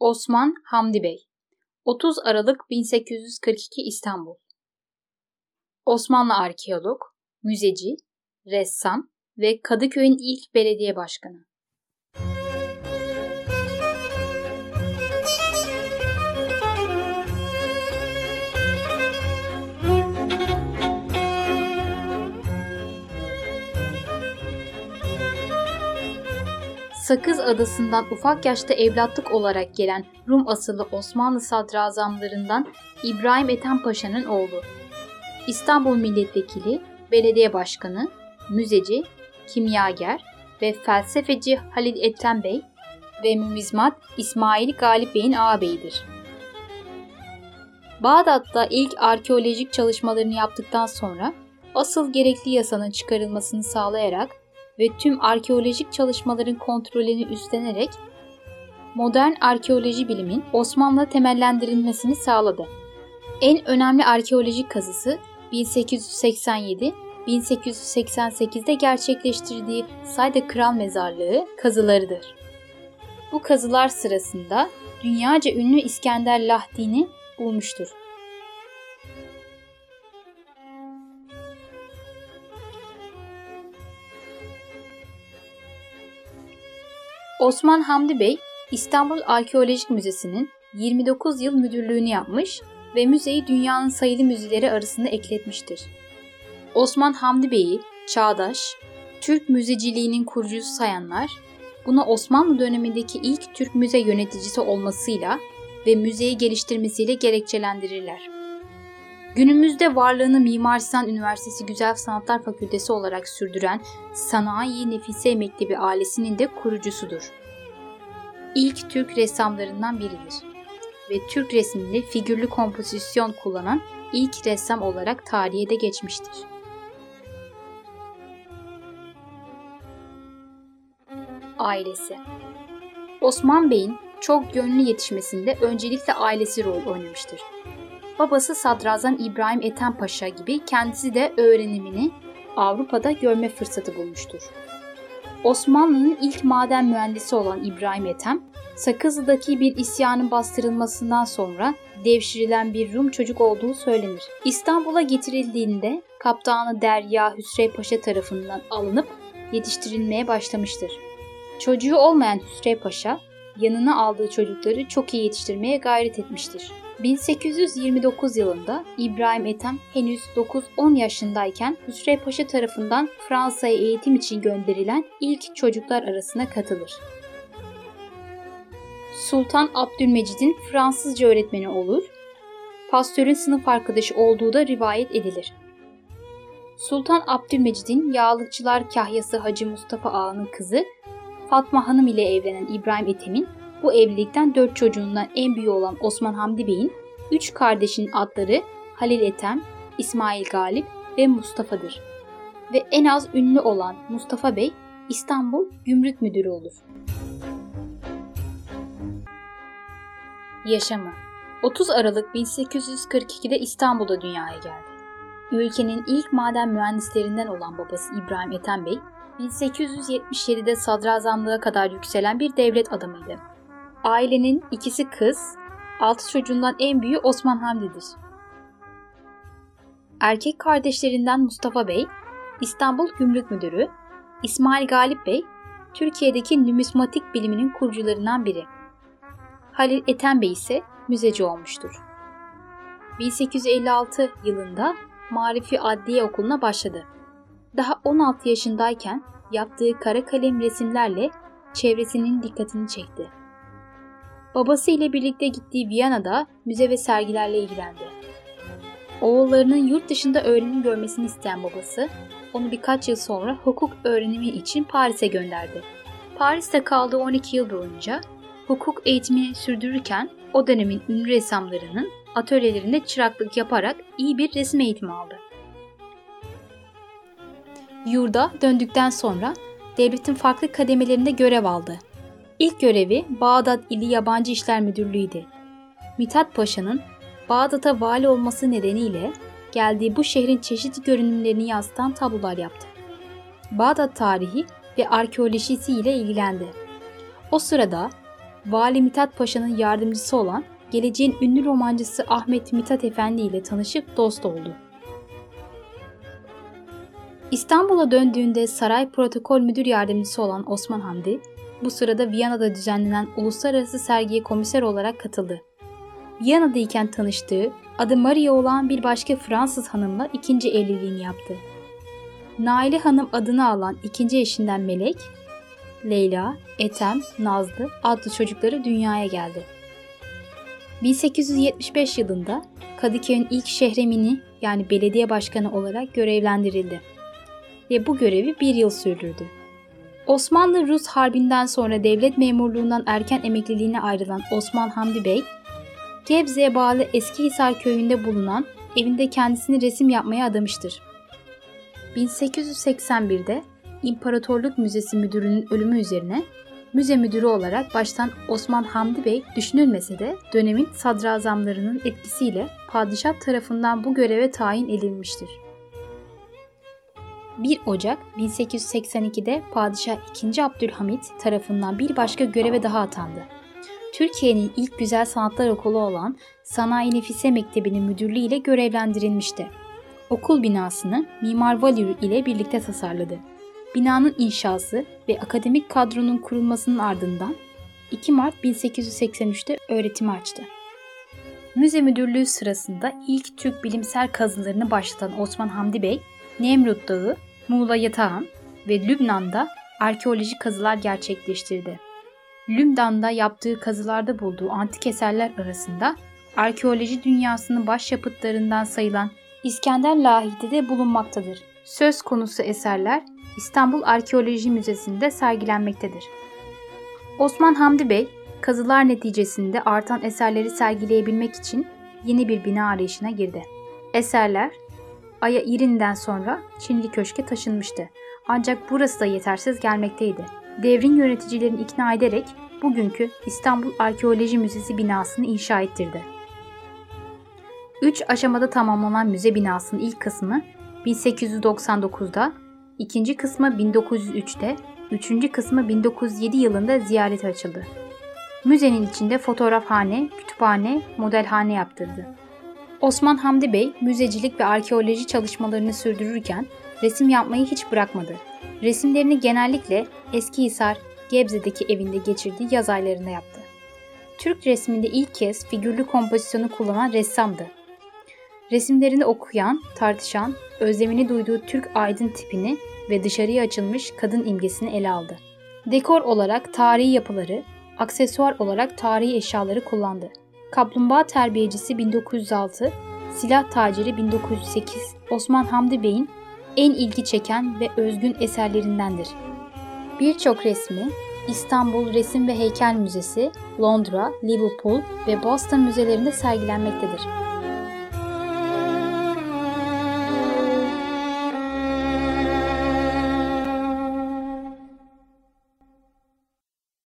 Osman Hamdi Bey 30 Aralık 1842 İstanbul Osmanlı arkeolog, müzeci, ressam ve Kadıköy'ün ilk belediye başkanı. Sakız Adası'ndan ufak yaşta evlatlık olarak gelen Rum asıllı Osmanlı sadrazamlarından İbrahim Ethem Paşa'nın oğlu. İstanbul Milletvekili, Belediye Başkanı, müzeci, kimyager ve felsefeci Halil Ethem Bey ve numizmat İsmail Galip Bey'in ağabeyidir. Bağdat'ta ilk arkeolojik çalışmalarını yaptıktan sonra asıl gerekli yasanın çıkarılmasını sağlayarak ve tüm arkeolojik çalışmaların kontrolünü üstlenerek modern arkeoloji bilimin Osmanlı temellendirilmesini sağladı. En önemli arkeolojik kazısı 1887-1888'de gerçekleştirdiği Sayda Kral Mezarlığı kazılarıdır. Bu kazılar sırasında dünyaca ünlü İskender Lahdi'ni bulmuştur. Osman Hamdi Bey, İstanbul Arkeolojik Müzesi'nin 29 yıl müdürlüğünü yapmış ve müzeyi dünyanın sayılı müzeleri arasında ekletmiştir. Osman Hamdi Bey'i çağdaş, Türk müzeciliğinin kurucusu sayanlar, buna Osmanlı dönemindeki ilk Türk müze yöneticisi olmasıyla ve müzeyi geliştirmesiyle gerekçelendirirler. Günümüzde varlığını Mimar Sinan Üniversitesi Güzel Sanatlar Fakültesi olarak sürdüren Sanayi Nefise Mektebi ailesinin de kurucusudur. İlk Türk ressamlarından biridir ve Türk resminde figürlü kompozisyon kullanan ilk ressam olarak tarihe de geçmiştir. Ailesi Osman Bey'in çok yönlü yetişmesinde öncelikle ailesi rol oynamıştır. Babası Sadrazam İbrahim Ethem Paşa gibi kendisi de öğrenimini Avrupa'da görme fırsatı bulmuştur. Osmanlı'nın ilk maden mühendisi olan İbrahim Ethem, Sakızlı'daki bir isyanın bastırılmasından sonra devşirilen bir Rum çocuk olduğu söylenir. İstanbul'a getirildiğinde kaptanı Derya Hüsrev Paşa tarafından alınıp yetiştirilmeye başlamıştır. Çocuğu olmayan Hüsrev Paşa, yanına aldığı çocukları çok iyi yetiştirmeye gayret etmiştir. 1829 yılında İbrahim Ethem henüz 9-10 yaşındayken Hüsrev Paşa tarafından Fransa'ya eğitim için gönderilen ilk çocuklar arasına katılır. Sultan Abdülmecid'in Fransızca öğretmeni olur, Pasteur'ün sınıf arkadaşı olduğu da rivayet edilir. Sultan Abdülmecid'in yağlıkçılar kahyası Hacı Mustafa Ağa'nın kızı Fatma Hanım ile evlenen İbrahim Ethem'in bu evlilikten dört çocuğundan en büyüğü olan Osman Hamdi Bey'in üç kardeşinin adları Halil Ethem, İsmail Galip ve Mustafa'dır. Ve en az ünlü olan Mustafa Bey İstanbul Gümrük Müdürü olur. Yaşamı 30 Aralık 1842'de İstanbul'da dünyaya geldi. Ülkenin ilk maden mühendislerinden olan babası İbrahim Ethem Bey, 1877'de sadrazamlığa kadar yükselen bir devlet adamıydı. Ailenin ikisi kız, altı çocuğundan en büyüğü Osman Hamdi'dir. Erkek kardeşlerinden Mustafa Bey, İstanbul Gümrük Müdürü, İsmail Galip Bey, Türkiye'deki numismatik biliminin kurucularından biri. Halil Ethem Bey ise müzeci olmuştur. 1856 yılında Marifi Adliye Okulu'na başladı. Daha 16 yaşındayken yaptığı kara kalem resimlerle çevresinin dikkatini çekti. Babası ile birlikte gittiği Viyana'da müze ve sergilerle ilgilendi. Oğullarının yurt dışında öğrenim görmesini isteyen babası, onu birkaç yıl sonra hukuk öğrenimi için Paris'e gönderdi. Paris'te kaldığı 12 yıl boyunca hukuk eğitimini sürdürürken o dönemin ünlü ressamlarının atölyelerinde çıraklık yaparak iyi bir resim eğitimi aldı. Yurda döndükten sonra devletin farklı kademelerinde görev aldı. İlk görevi Bağdat İli Yabancı İşler Müdürlüğü'ydü. Mithat Paşa'nın Bağdat'a vali olması nedeniyle geldiği bu şehrin çeşitli görünümlerini yansıtan tablolar yaptı. Bağdat tarihi ve arkeolojisi ile ilgilendi. O sırada Vali Mithat Paşa'nın yardımcısı olan geleceğin ünlü romancısı Ahmet Mithat Efendi ile tanışıp dost oldu. İstanbul'a döndüğünde saray protokol müdür yardımcısı olan Osman Hamdi, bu sırada Viyana'da düzenlenen uluslararası sergiye komiser olarak katıldı. Viyana'dayken tanıştığı, adı Maria olan bir başka Fransız hanımla ikinci evliliğini yaptı. Naile Hanım adını alan ikinci eşinden Melek, Leyla, Etem, Nazlı adlı çocukları dünyaya geldi. 1875 yılında Kadıköy'ün ilk şehremini yani belediye başkanı olarak görevlendirildi ve bu görevi bir yıl sürdürdü. Osmanlı-Rus Harbi'nden sonra devlet memurluğundan erken emekliliğine ayrılan Osman Hamdi Bey, Gebze'ye bağlı Eskihisar köyünde bulunan evinde kendisini resim yapmaya adamıştır. 1881'de İmparatorluk Müzesi Müdürü'nün ölümü üzerine müze müdürü olarak baştan Osman Hamdi Bey düşünülmese de dönemin sadrazamlarının etkisiyle padişah tarafından bu göreve tayin edilmiştir. 1 Ocak 1882'de Padişah II. Abdülhamit tarafından bir başka göreve daha atandı. Türkiye'nin ilk güzel sanatlar okulu olan Sanayi Nefise Mektebi'nin müdürlüğü ile görevlendirilmişti. Okul binasını Mimar Valür ile birlikte tasarladı. Binanın inşası ve akademik kadronun kurulmasının ardından 2 Mart 1883'te öğretimi açtı. Müze müdürlüğü sırasında ilk Türk bilimsel kazılarını başlatan Osman Hamdi Bey, Nemrut Dağı, Muğla Yatağan ve Lübnan'da arkeolojik kazılar gerçekleştirdi. Lübnan'da yaptığı kazılarda bulduğu antik eserler arasında arkeoloji dünyasının başyapıtlarından sayılan İskender Lahide de bulunmaktadır. Söz konusu eserler İstanbul Arkeoloji Müzesi'nde sergilenmektedir. Osman Hamdi Bey, kazılar neticesinde artan eserleri sergileyebilmek için yeni bir bina arayışına girdi. Eserler Aya İrin'den sonra Çinli Köşk'e taşınmıştı. Ancak burası da yetersiz gelmekteydi. Devrin yöneticilerini ikna ederek bugünkü İstanbul Arkeoloji Müzesi binasını inşa ettirdi. Üç aşamada tamamlanan müze binasının ilk kısmı 1899'da, ikinci kısmı 1903'te, üçüncü kısmı 1907 yılında ziyarete açıldı. Müzenin içinde fotoğrafhane, kütüphane, modelhane yaptırdı. Osman Hamdi Bey müzecilik ve arkeoloji çalışmalarını sürdürürken resim yapmayı hiç bırakmadı. Resimlerini genellikle Eskihisar, Gebze'deki evinde geçirdiği yaz aylarında yaptı. Türk resminde ilk kez figürlü kompozisyonu kullanan ressamdı. Resimlerini okuyan, tartışan, özlemini duyduğu Türk aydın tipini ve dışarıya açılmış kadın imgesini ele aldı. Dekor olarak tarihi yapıları, aksesuar olarak tarihi eşyaları kullandı. Kaplumbağa Terbiyecisi 1906, Silah Taciri 1908 Osman Hamdi Bey'in en ilgi çeken ve özgün eserlerindendir. Birçok resmi İstanbul Resim ve Heykel Müzesi, Londra, Liverpool ve Boston müzelerinde sergilenmektedir.